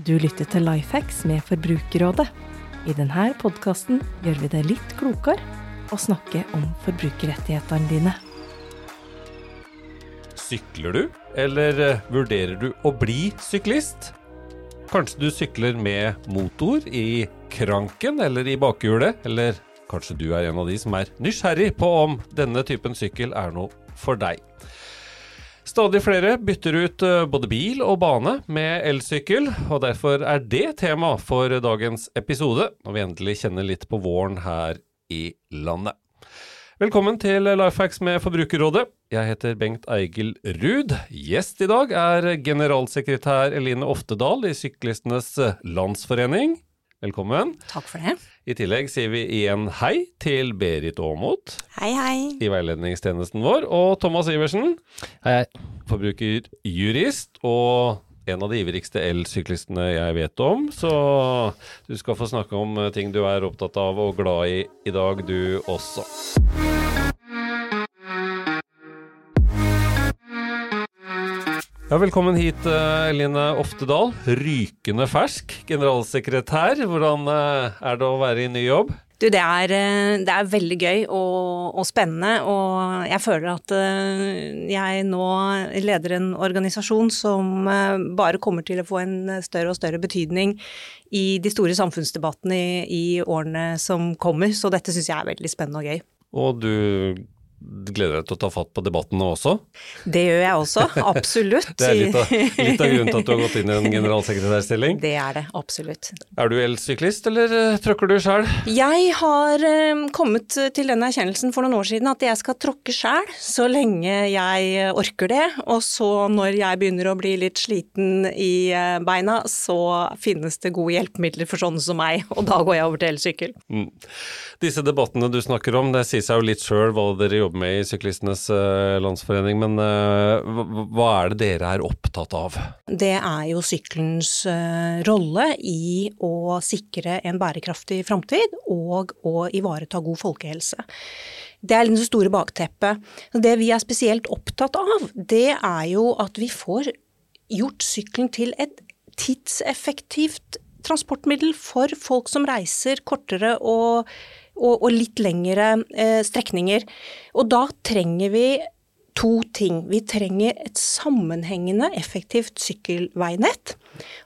Du lytter til Lifehacks med Forbrukerrådet. I denne podkasten gjør vi det litt klokere å snakke om forbrukerrettighetene dine. Sykler du, eller eh, vurderer du å bli syklist? Kanskje du sykler med motor i kranken eller i bakhjulet, eller kanskje du er en av de som er nysgjerrig på om denne typen sykkel er noe for deg. Stadig flere bytter ut eh, både bil og bane med elsykkel, og derfor er det tema for dagens episode, når vi endelig kjenner litt på våren her i landet. Velkommen til Lifehacks med Forbrukerrådet. Jeg heter Bengt Eigil Ruud. Gjest i dag er generalsekretær Eline Oftedal i Syklistenes Landsforening. Velkommen. Takk for det. I tillegg sier vi igjen hei til Berit Aamodt Hei, hei. i veiledningstjenesten vår, og Thomas Iversen, Hei, hei. forbrukerjurist og en av de ivrigste elsyklistene jeg vet om. Så du skal få snakke om ting du er opptatt av og glad i i dag, du også. Ja, velkommen hit, eh, Eline Oftedal. Rykende fersk generalsekretær. Hvordan eh, er det å være i ny jobb? Du, det er, eh, det er veldig gøy og, og, spennende, og jeg føler at jeg nå leder en organisasjon som bare kommer til å få en større og større betydning i de store samfunnsdebattene i, i årene som kommer, så dette syns jeg er veldig spennende og gøy. Og du gleder deg til å ta fatt på debattene også? Det gjør jeg også, absolutt. det er litt av, litt av, grunnen til at du har gått inn i en generalsekretærstilling? Det er det, absolutt. Er du elsyklist, eller uh, tråkker du sjæl? Jeg har uh, kommet til den erkjennelsen for noen år siden at jeg skal tråkke sjæl så lenge jeg orker det. Og så når jeg begynner å bli litt sliten i uh, beina, så finnes det gode hjelpemidler for sånne som meg, og da går jeg over til elsykkel. Mm. Disse debattene du snakker om, det sier seg jo litt sjøl hva dere jobber med i Syklistenes uh, Landsforening, men uh, hva er det dere er opptatt av? Det er jo sykkelens uh, rolle i å sikre en bærekraftig framtid og å ivareta god folkehelse. Det er det store bakteppet. Det vi er spesielt opptatt av, det er jo at vi får gjort sykkelen til et tidseffektivt transportmiddel for folk som reiser kortere og og, og litt lengre eh, strekninger. Og da trenger vi to ting. Vi trenger et sammenhengende, effektivt sykkelveinett.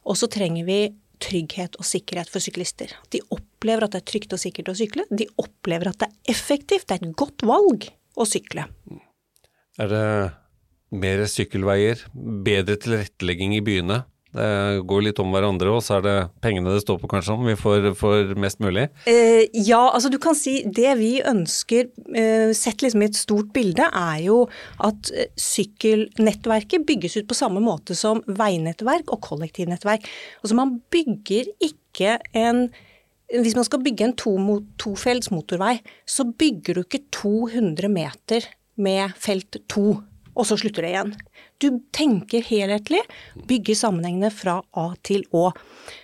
Og så trenger vi trygghet og sikkerhet for syklister. De opplever at det er trygt og sikkert å sykle. De opplever at det er effektivt, det er et godt valg å sykle. Er det mer sykkelveier, bedre tilrettelegging i byene? Det går litt om hverandre, og så er det pengene det står på, kanskje, om vi får, får mest mulig? Eh, ja, altså du kan si det vi ønsker, eh, sett liksom i et stort bilde, er jo at eh, sykkelnettverket bygges ut på samme måte som veinettverk og kollektivnettverk. Altså man bygger ikke en hvis man skal bygge en to, tofelts motorvei, så bygger du ikke 200 meter med felt 2, og så slutter det igjen. Du tenker helhetlig, bygger sammenhengene fra A til Å.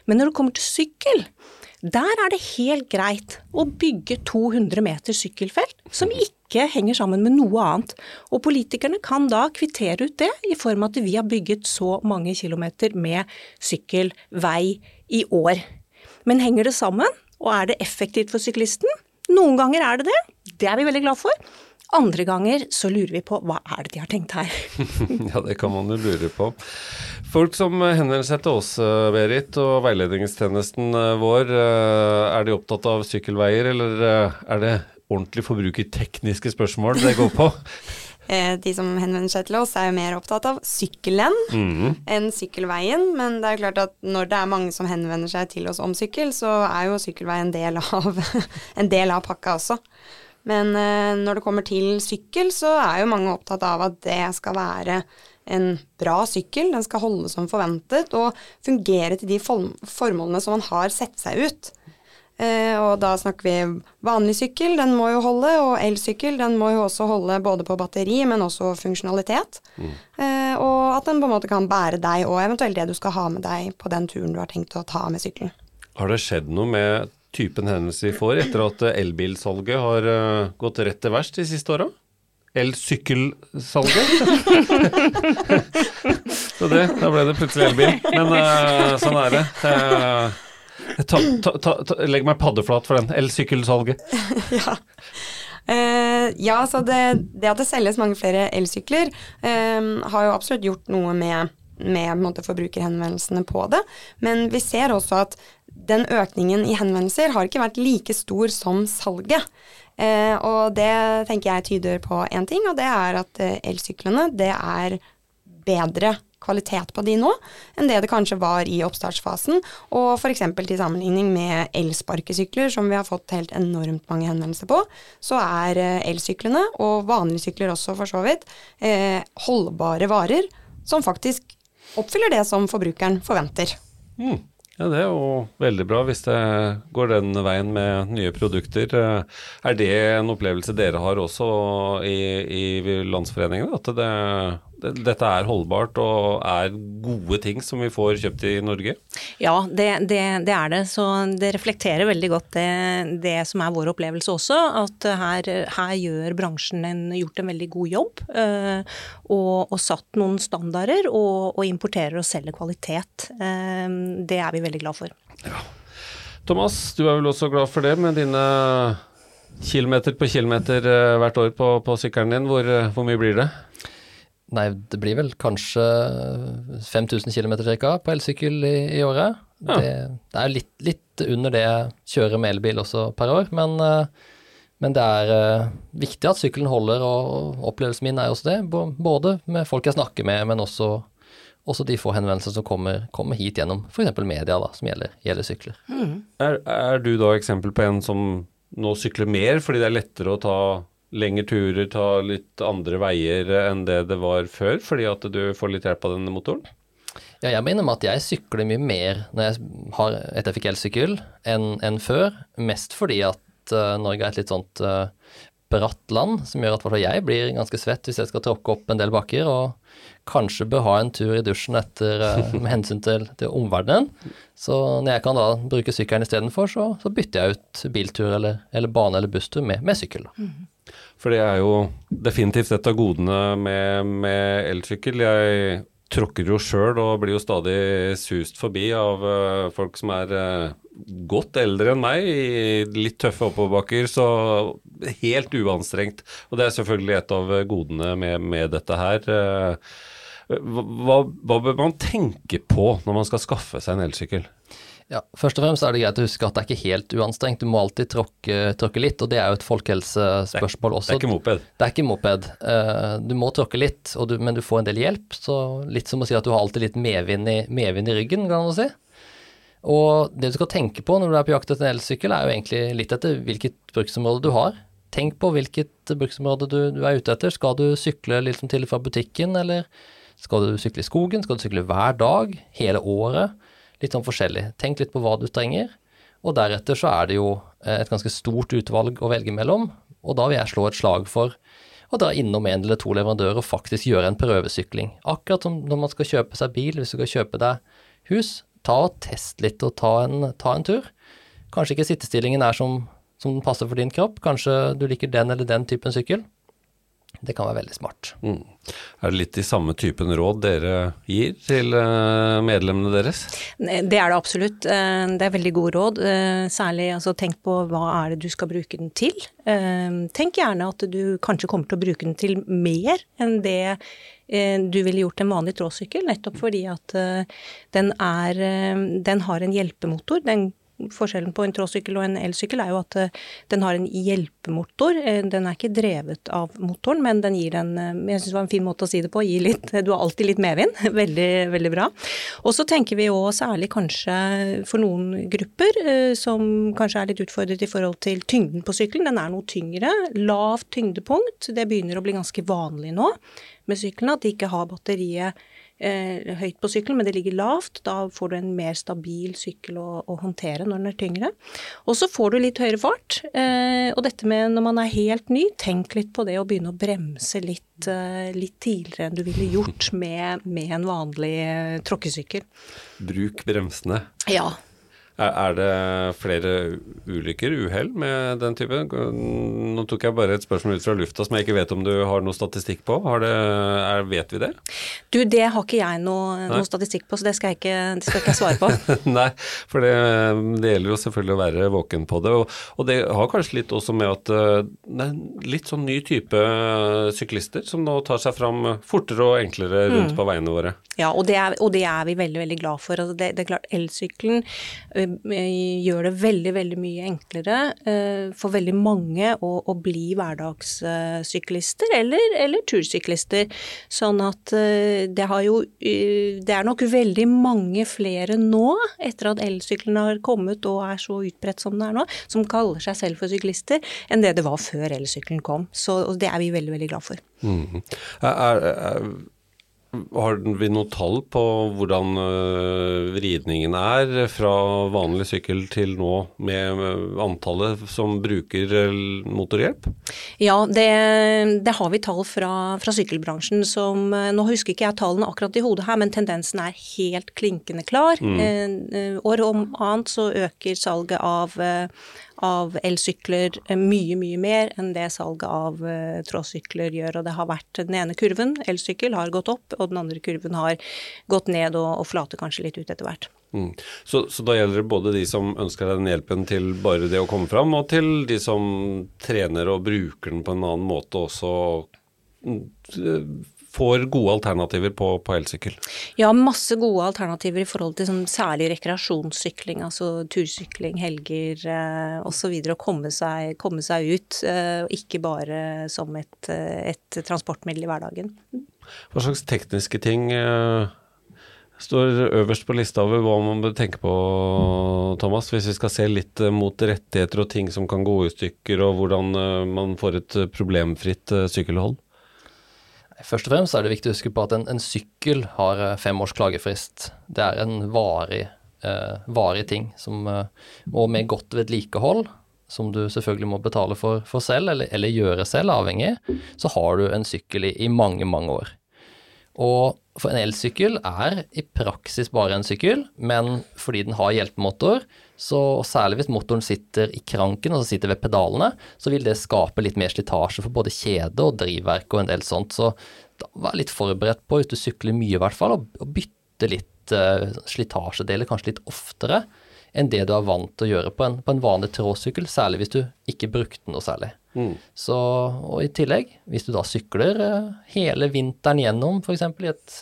Men når det kommer til sykkel, der er det helt greit å bygge 200 meter sykkelfelt som ikke henger sammen med noe annet. Og politikerne kan da kvittere ut det i form av at vi har bygget så mange kilometer med sykkelvei i år. Men henger det sammen, og er det effektivt for syklisten? Noen ganger er det det, det er vi veldig glad for. Andre ganger så lurer vi på hva er det de har tenkt her? ja, det kan man jo lure på. Folk som henvender seg til oss, eh, Berit, og veiledningstjenesten eh, vår, eh, er de opptatt av sykkelveier, eller er det ordentlig forbrukertekniske spørsmål det går på? De som henvender seg til oss, er jo mer opptatt av sykkelen mm. enn sykkelveien. Men det er klart at når det er mange som henvender seg til oss om sykkel, så er jo sykkelvei en del av, en del av pakka også. Men eh, når det kommer til sykkel, så er jo mange opptatt av at det skal være en bra sykkel. Den skal holde som forventet og fungere til de formålene som man har sett seg ut. Eh, og da snakker vi vanlig sykkel, den må jo holde, og elsykkel, den må jo også holde både på batteri, men også funksjonalitet. Mm. Eh, og at den på en måte kan bære deg og eventuelt det du skal ha med deg på den turen du har tenkt å ta med sykkelen. Har det skjedd noe med typen hendelser vi får etter at elbilsalget har uh, gått rett til verst de siste åra? Elsykkelsalget. Så det. Da ble det plutselig elbil. Men uh, sånn er det. Uh, ta, ta, ta, legg meg paddeflat for den elsykkelsalget. ja. Uh, ja, så det, det, at det selges mange flere elsykler, har jo absolutt gjort noe med med forbrukerhenvendelsene på det. Men vi ser også at den økningen i henvendelser har ikke vært like stor som salget. Eh, og det tenker jeg tyder på én ting, og det er at eh, elsyklene det er bedre kvalitet på de nå enn det det kanskje var i oppstartsfasen. Og f.eks. til sammenligning med elsparkesykler, som vi har fått helt enormt mange henvendelser på, så er eh, elsyklene, og vanlige sykler også for så vidt, eh, holdbare varer som faktisk oppfyller det som forbrukeren forventer. Mm. Ja, Det er jo veldig bra hvis det går den veien med nye produkter. Er det en opplevelse dere har også i, i Landsforeningen? At det, dette er holdbart og er gode ting som vi får kjøpt i Norge? Ja, det, det, det er det. Så det reflekterer veldig godt det, som er vår opplevelse også. At her, her gjør bransjen en, gjort en veldig god jobb. Øh, og, og satt noen standarder, og, og importerer og selger kvalitet. Øh, det er vi veldig veldig glad for. Ja. Thomas, du er vel også glad for det, med dine kilometer på kilometer eh, hvert år på, på sykkelen din. Hvor, eh, hvor, mye blir det? Nei, det blir vel kanskje 5000 km ca. på elsykkel i, i året. Ja. Det, det, er litt, litt, under det jeg kjører med elbil også per år, men, eh, men det er viktig at sykkelen holder, og opplevelsen min er også det. Både med folk jeg snakker med, men også også de få henvendelsene som kommer, kommer hit gjennom f.eks. media, da, som gjelder, gjelder sykler. Mm. Er, er, du da eksempel på en som nå sykler mer fordi det er lettere å ta lengre turer, ta litt andre veier enn det det var før, fordi at du får litt hjelp av denne motoren? Ja, jeg må innrømme at jeg sykler mye mer når jeg har et effektivt sykkel enn, en før. Mest fordi at uh, Norge er et litt sånt uh, bratt land, som gjør at jeg blir ganske svett hvis jeg skal tråkke opp en del bakker. og kanskje bør ha en tur i dusjen etter, eh, med hensyn til, til omverdenen. Så når jeg kan da bruke sykkelen istedenfor, så, så bytter jeg ut biltur eller, eller bane- eller busstur med, med sykkel. Da. Mm. For det er jo definitivt et av godene med, med elsykkel. Jeg tråkker jo sjøl og blir jo stadig sust forbi av uh, folk som er uh, godt eldre enn meg i litt tøffe oppoverbakker, så helt uanstrengt. Og det er selvfølgelig et av godene med, med dette her. Uh, hva, hva, bør man tenke på når man skal skaffe seg en elsykkel? Ja, Først og fremst er det greit å huske at det er ikke helt uanstrengt. Du må alltid tråkke, tråkke litt, og det er jo et folkehelsespørsmål også. Det er ikke moped? Det er ikke moped. Eh, du må tråkke litt, du, men du får en del hjelp. Så litt som å si at du har alltid litt medvind i, medvind i ryggen, kan man si. Og det du skal tenke på når du er på jakt etter en elsykkel, er jo egentlig litt etter hvilket bruksområde du har. Tenk på hvilket bruksområde du, du er ute etter. Skal du sykle liksom til fra butikken, eller skal du sykle i skogen? Skal du sykle hver dag? Hele året? Litt sånn forskjellig. Tenk litt på hva du trenger. Og deretter så er det jo eh, et ganske stort utvalg å velge mellom, og da vil jeg slå et slag for å dra innom en eller to leverandører og faktisk gjøre en prøvesykling. Akkurat som når man skal kjøpe seg bil, hvis du skal kjøpe deg hus, ta og test litt og ta en, ta en tur. Kanskje ikke sittestillingen er som, som den passer for din kropp, kanskje du liker den eller den typen sykkel. Det kan være veldig smart. Mm. Er det litt de samme typen råd dere gir til eh, medlemmene deres? Det er det absolutt. Eh, det er veldig gode råd. Eh, særlig altså, tenk på hva er det du skal bruke den til. Tenk gjerne at du kanskje kommer til å bruke den til mer enn det du ville gjort en vanlig trådsykkel, nettopp fordi at den, er, den har en hjelpemotor. Den Forskjellen på en tråsykkel og en elsykkel er jo at eh, den har en hjelpemotor. Eh, den er ikke drevet av motoren, men den gir en eh, Jeg syns det var en fin måte å si det på. Gir litt, du har alltid litt medvind. Veldig, veldig bra. Og så tenker vi òg særlig kanskje for noen grupper som kanskje er litt utfordret i forhold til tyngden på sykkelen. Den er noe tyngre. Lavt tyngdepunkt. Det begynner å bli ganske vanlig nå med syklene, at de ikke har batteriet eh, høyt på sykkelen, men det ligger lavt. Da får du en mer stabil sykkel å, å håndtere når den er tyngre. Og så får du litt høyere fart. Eh, og dette med når man er helt ny, tenk litt på det å begynne å bremse litt, eh, litt tidligere enn du ville gjort med, med en vanlig eh, tråkkesykkel. Bruk bremsene. Ja. Er, det flere ulykker, uhell, med den typen? Nå tok jeg bare et spørsmål ut fra lufta som jeg ikke vet om du har noe statistikk på. Det, er, vet vi det? Du, det har ikke jeg noe, noe statistikk på, så det skal jeg ikke, det skal ikke svare på. Nei, for det, det, gjelder jo selvfølgelig å være våken på det. Og, og det har kanskje litt også med at eh, det er litt sånn ny type syklister som nå tar seg fram fortere og enklere rundt mm. på veiene våre. Ja, og det, er, og det er vi veldig, veldig glad for. Altså det, det, er klart, elsykkelen Eh, gjør det veldig, veldig mye enklere eh, for veldig mange å, å bli hverdagssyklister eller, eller, tursyklister. Sånn at eh, det har jo Det er nok veldig mange flere nå, etter at elsyklene har kommet og er så utbredt som det er nå, som kaller seg selv for syklister, enn det det var før elsykkelen kom. Så det er vi veldig, veldig glad for. Mm. Er, er har vi noe tall på hvordan uh, vridningen er fra vanlig sykkel til nå med antallet som bruker uh, motorhjelp? Ja, det, det, har vi tall fra, fra sykkelbransjen som Nå husker ikke jeg tallene akkurat i hodet her, men tendensen er helt klinkende klar. Mm. år om annet så øker salget av av elsykler eh, mye, mye mer enn det salget av uh, tråsykler gjør. Og det har vært den ene kurven, elsykkel, har gått opp, og den andre kurven har gått ned og, og flater kanskje litt ut etter hvert. Mm. Så, så, da gjelder det både de som ønsker den hjelpen til bare det å komme fram, og til de som trener og bruker den på en annen måte også mm, får gode alternativer på, på elsykkel? Ja, masse gode alternativer i forhold til sånn, særlig rekreasjonssykling, altså tursykling, helger eh, osv. Å komme seg, komme seg ut, eh, ikke bare som et, eh, et, transportmiddel i hverdagen. Hva slags tekniske ting eh, står øverst på lista over hva man bør tenke på, Thomas, hvis vi skal se litt eh, mot rettigheter og ting som kan gå i stykker, og hvordan eh, man får et problemfritt sykkelhold? Først og fremst er det viktig å huske på at en, en sykkel har eh, fem års klagefrist. Det er en varig, eh, varig ting. Som, eh, og med godt vedlikehold, som du selvfølgelig må betale for, for selv, eller, eller, gjøre selv, avhengig, så har du en sykkel i, i mange, mange år. Og for en elsykkel er i praksis bare en sykkel, men fordi den har hjelpemotor, så særlig hvis motoren sitter i kranken, altså sitter ved pedalene, så vil det skape litt mer slitasje for både kjede og drivverk og en del sånt. Så vær litt forberedt på, hvis du sykler mye i hvert fall, å bytte litt uh, slitasjedeler kanskje litt oftere enn det du er vant til å gjøre på en, på en vanlig tråsykkel, særlig hvis du ikke brukte den noe særlig. Mm. Så, og i tillegg, hvis du da sykler uh, hele vinteren gjennom, f.eks. i et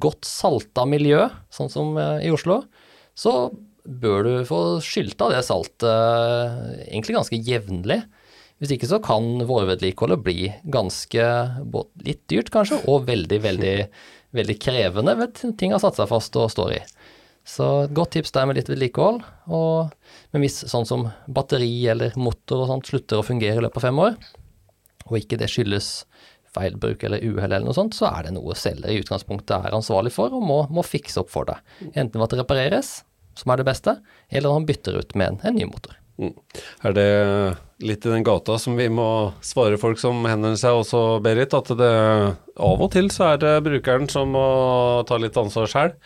godt salta miljø, sånn som uh, i Oslo, så bør du få skylta det saltet eh, egentlig ganske jevnlig. Hvis ikke så kan vårvedlikeholdet bli ganske litt dyrt kanskje, og veldig, veldig, veldig krevende ved ting har satt seg fast og står i. Så et godt tips der med litt vedlikehold. Og men hvis sånn som batteri eller motor og sånt slutter å fungere i løpet av fem år, og ikke det skyldes feilbruk eller uhell eller noe sånt, så er det noe selger i utgangspunktet er ansvarlig for og må, må fikse opp for deg. Enten ved at det repareres, som er det beste, eller han bytter ut med en, en ny motor. Mm. Er det litt i den gata som vi må svare folk som henvender seg også, Berit, at det av og til så er det brukeren som må ta litt ansvar sjøl?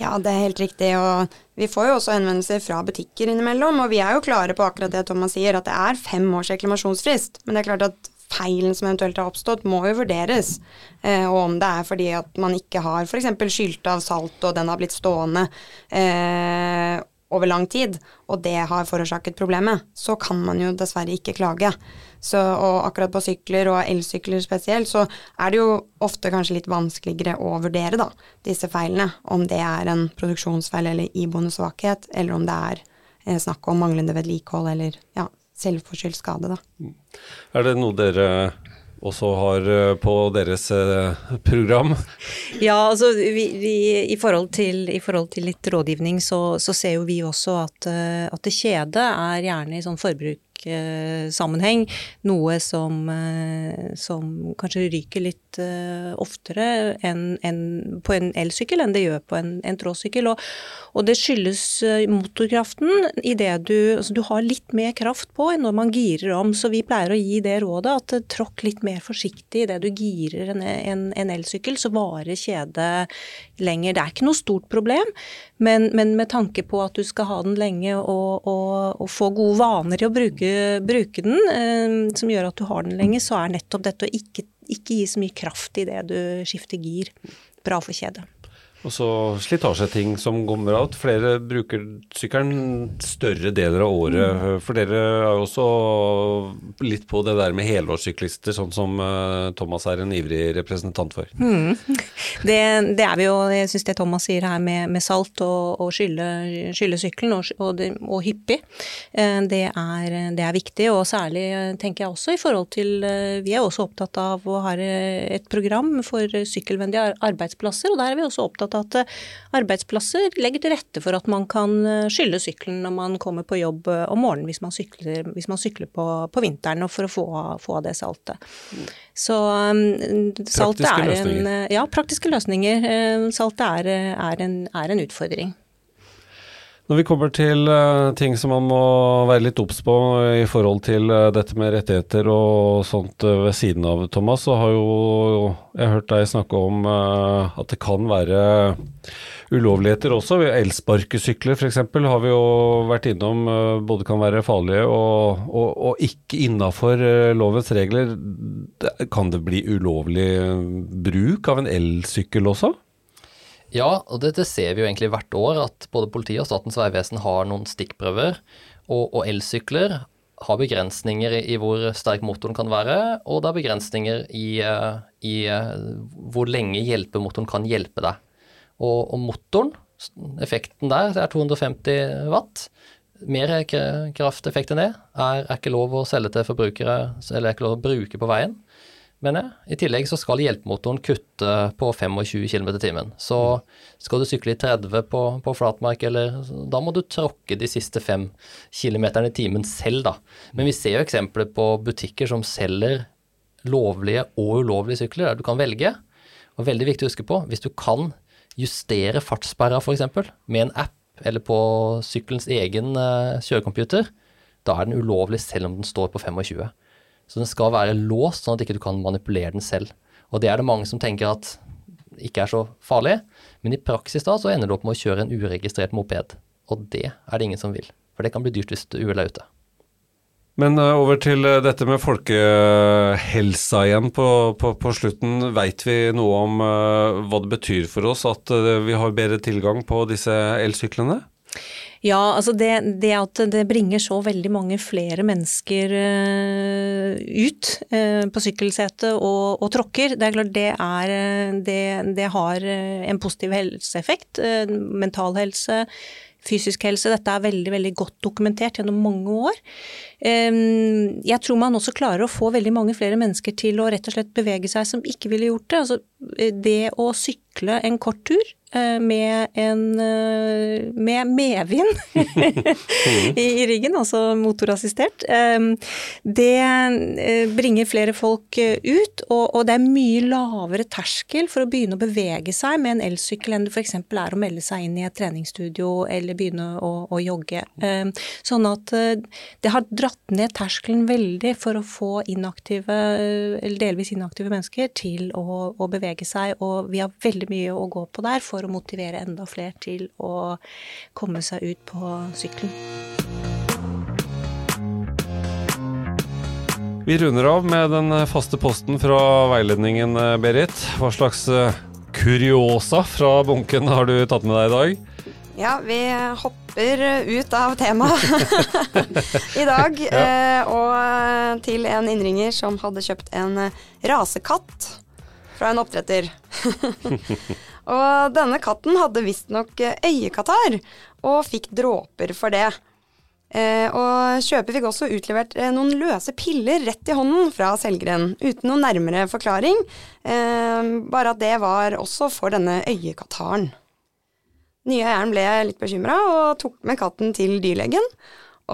Ja, det er helt riktig. Og vi får jo også henvendelser fra butikker innimellom. Og vi er jo klare på akkurat det Thomas sier, at det er fem års reklamasjonsfrist. Men det er klart at feilen som eventuelt har oppstått, må jo vurderes. Eh, og om det er fordi at man ikke har f.eks. skylt av salt, og den har blitt stående. Eh, over lang tid, og det har forårsaket problemet, så kan man jo dessverre ikke klage. Så, og akkurat på sykler, og elsykler spesielt, så er det jo ofte kanskje litt vanskeligere å vurdere da, disse feilene. Om det er en produksjonsfeil eller iboende svakhet, eller om det er eh, snakk om manglende vedlikehold eller ja, selvforskyldt skade. Da. Er det noe dere også har eh, på deres eh, program? Ja, altså vi, vi, i, forhold til, i, forhold til, litt rådgivning, så, så ser jo vi også at, eh, at det kjede er gjerne i sånn forbruk trafikksammenheng. Noe som, som kanskje ryker litt oftere en, en, på en elsykkel enn det gjør på en, en tråsykkel. Og, og, det skyldes motorkraften i det du Altså du har litt mer kraft på enn når man girer om, så vi pleier å gi det rådet at tråkk litt mer forsiktig idet du girer en elsykkel, så varer kjedet lenger. Det er ikke noe stort problem, men, men, med tanke på at du skal ha den lenge og, og, og få gode vaner i å bruke, bruke den, eh, som gjør at du har den lenge, så er nettopp dette å ikke, ikke gi så mye kraft i det du skifter gir, bra for kjedet. Og så slitasjeting som kommer av. Flere bruker sykkelen større deler av året. Mm. For dere er jo også litt på det der med helårssyklister, sånn som eh, Thomas er en ivrig representant for. Mm. Det, det, er vi jo. Jeg syns det Thomas sier her med, med salt og, og skylle, skylle sykkelen og, og, og, hyppig, eh, det er, det er, viktig. Og særlig tenker jeg også i forhold til eh, Vi er også opptatt av å ha et program for sykkelvennlige arbeidsplasser, og der er vi også opptatt at eh, arbeidsplasser legger til rette for at man kan eh, skylle sykkelen når man kommer på jobb eh, om morgenen hvis man sykler, hvis man sykler på, på, vinteren, og for å få, få av det saltet. Så saltet er en Ja, praktiske løsninger. Saltet er, er, en, er en utfordring. Når vi kommer til uh, ting som man må være litt obs på i forhold til uh, dette med rettigheter og sånt uh, ved siden av, Thomas, så har jo jeg hørt deg snakke om at det kan være ulovligheter også. Elsparkesykler f.eks. har vi jo vært innom både kan være farlige og, og, og ikke innafor lovens regler. Kan det bli ulovlig bruk av en elsykkel også? Ja, og dette ser vi jo egentlig hvert år, at både politiet og Statens vegvesen har noen stikkprøver. Og, og elsykler har begrensninger i, hvor sterk motoren kan være, og det er begrensninger i, eh, i uh, hvor lenge hjelpemotoren kan hjelpe deg. Og, og, motoren, effekten der, er 250 watt. Mer krafteffekt enn det er, er ikke lov å selge til forbrukere, eller er ikke lov å bruke på veien mener jeg. I tillegg så skal hjelpemotoren kutte på 25 km i timen. Så skal du sykle i 30 på, på flatmark, eller da må du tråkke de siste 5 km i timen selv, da. Men vi ser jo eksempler på butikker som selger lovlige og ulovlige sykler, der du kan velge. Og veldig viktig å huske på, hvis du kan justere fartssperra f.eks. med en app eller på sykkelens egen uh, kjørecomputer, da er den ulovlig selv om den står på 25. Så den skal være låst, sånn at ikke du kan manipulere den selv. Og det er det mange som tenker at ikke er så farlig, men i praksis da så ender du opp med å kjøre en uregistrert moped. Og det er det ingen som vil, for det kan bli dyrt hvis uhellet er ute. Men uh, over til uh, dette med folkehelsa igjen på, på, på slutten. Veit vi noe om uh, hva det betyr for oss at vi har bedre tilgang på disse elsyklene? Ja, altså det, det, at det bringer så veldig mange flere mennesker uh, ut uh, på sykkelsetet og, og, tråkker, det er klart det er Det, det har en positiv helseeffekt. Mental helse, fysisk helse. Dette er veldig, veldig godt dokumentert gjennom mange år. Jeg tror man også klarer å få veldig mange flere mennesker til å rett og slett bevege seg som ikke ville gjort det. Altså det å sykle en kort tur Eh, med en eh, med medvind i ryggen, altså motorassistert. Det eh, bringer flere folk ut, og det er mye lavere terskel for å begynne å bevege seg med en elsykkel enn det f.eks. er å melde seg inn i et treningsstudio eller begynne å, å jogge. Sånn at det har dratt ned terskelen veldig for å få inaktive, eller delvis inaktive mennesker til å, å bevege seg, og vi har veldig mye å gå på der for å motivere enda flere til å komme seg ut på sykkelen. Vi runder av med den faste posten fra veiledningen, Berit. Hva slags eh, kuriosa fra bunken har du tatt med deg i dag? Ja, vi hopper ut av temaet i dag. Ja. Eh, og til en innringer som hadde kjøpt en rasekatt fra en oppdretter. Og denne katten hadde visstnok eh, øyekatarr, og fikk dråper for det. Eh, og kjøper fikk også utlevert eh, noen løse piller rett i hånden fra selgeren, uten noen nærmere forklaring, eh, bare at det var også for denne øyekataren. Nye eieren ble litt bekymra og tok med katten til dyrlegen.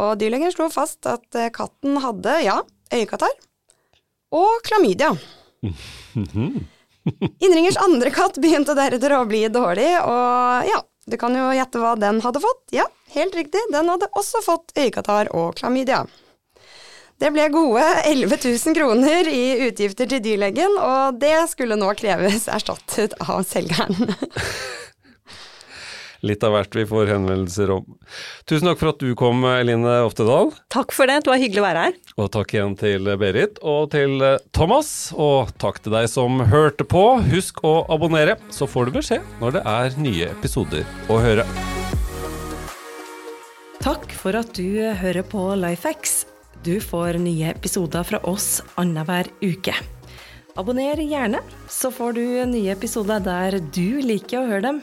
Og dyrlegen slo fast at eh, katten hadde, ja, øyekatarr og klamydia. Innringers andre katt begynte deretter å bli dårlig, og ja, du kan jo gjette hva den hadde fått. Ja, helt riktig, den hadde også fått øyekatarr og klamydia. Det ble gode 11 000 kroner i utgifter til dyrlegen, og det skulle nå kreves erstattet av selgeren. Litt av hvert vi får henvendelser om. Tusen takk for at du kom, Eline Oftedal. Takk for det, det var hyggelig å være her. Og takk igjen til Berit og til Thomas. Og takk til deg som hørte på. Husk å abonnere, så får du beskjed når det er nye episoder å høre. Takk for at du hører på Lifehacks. Du får nye episoder fra oss annenhver uke. Abonner gjerne, så får du nye episoder der du liker å høre dem.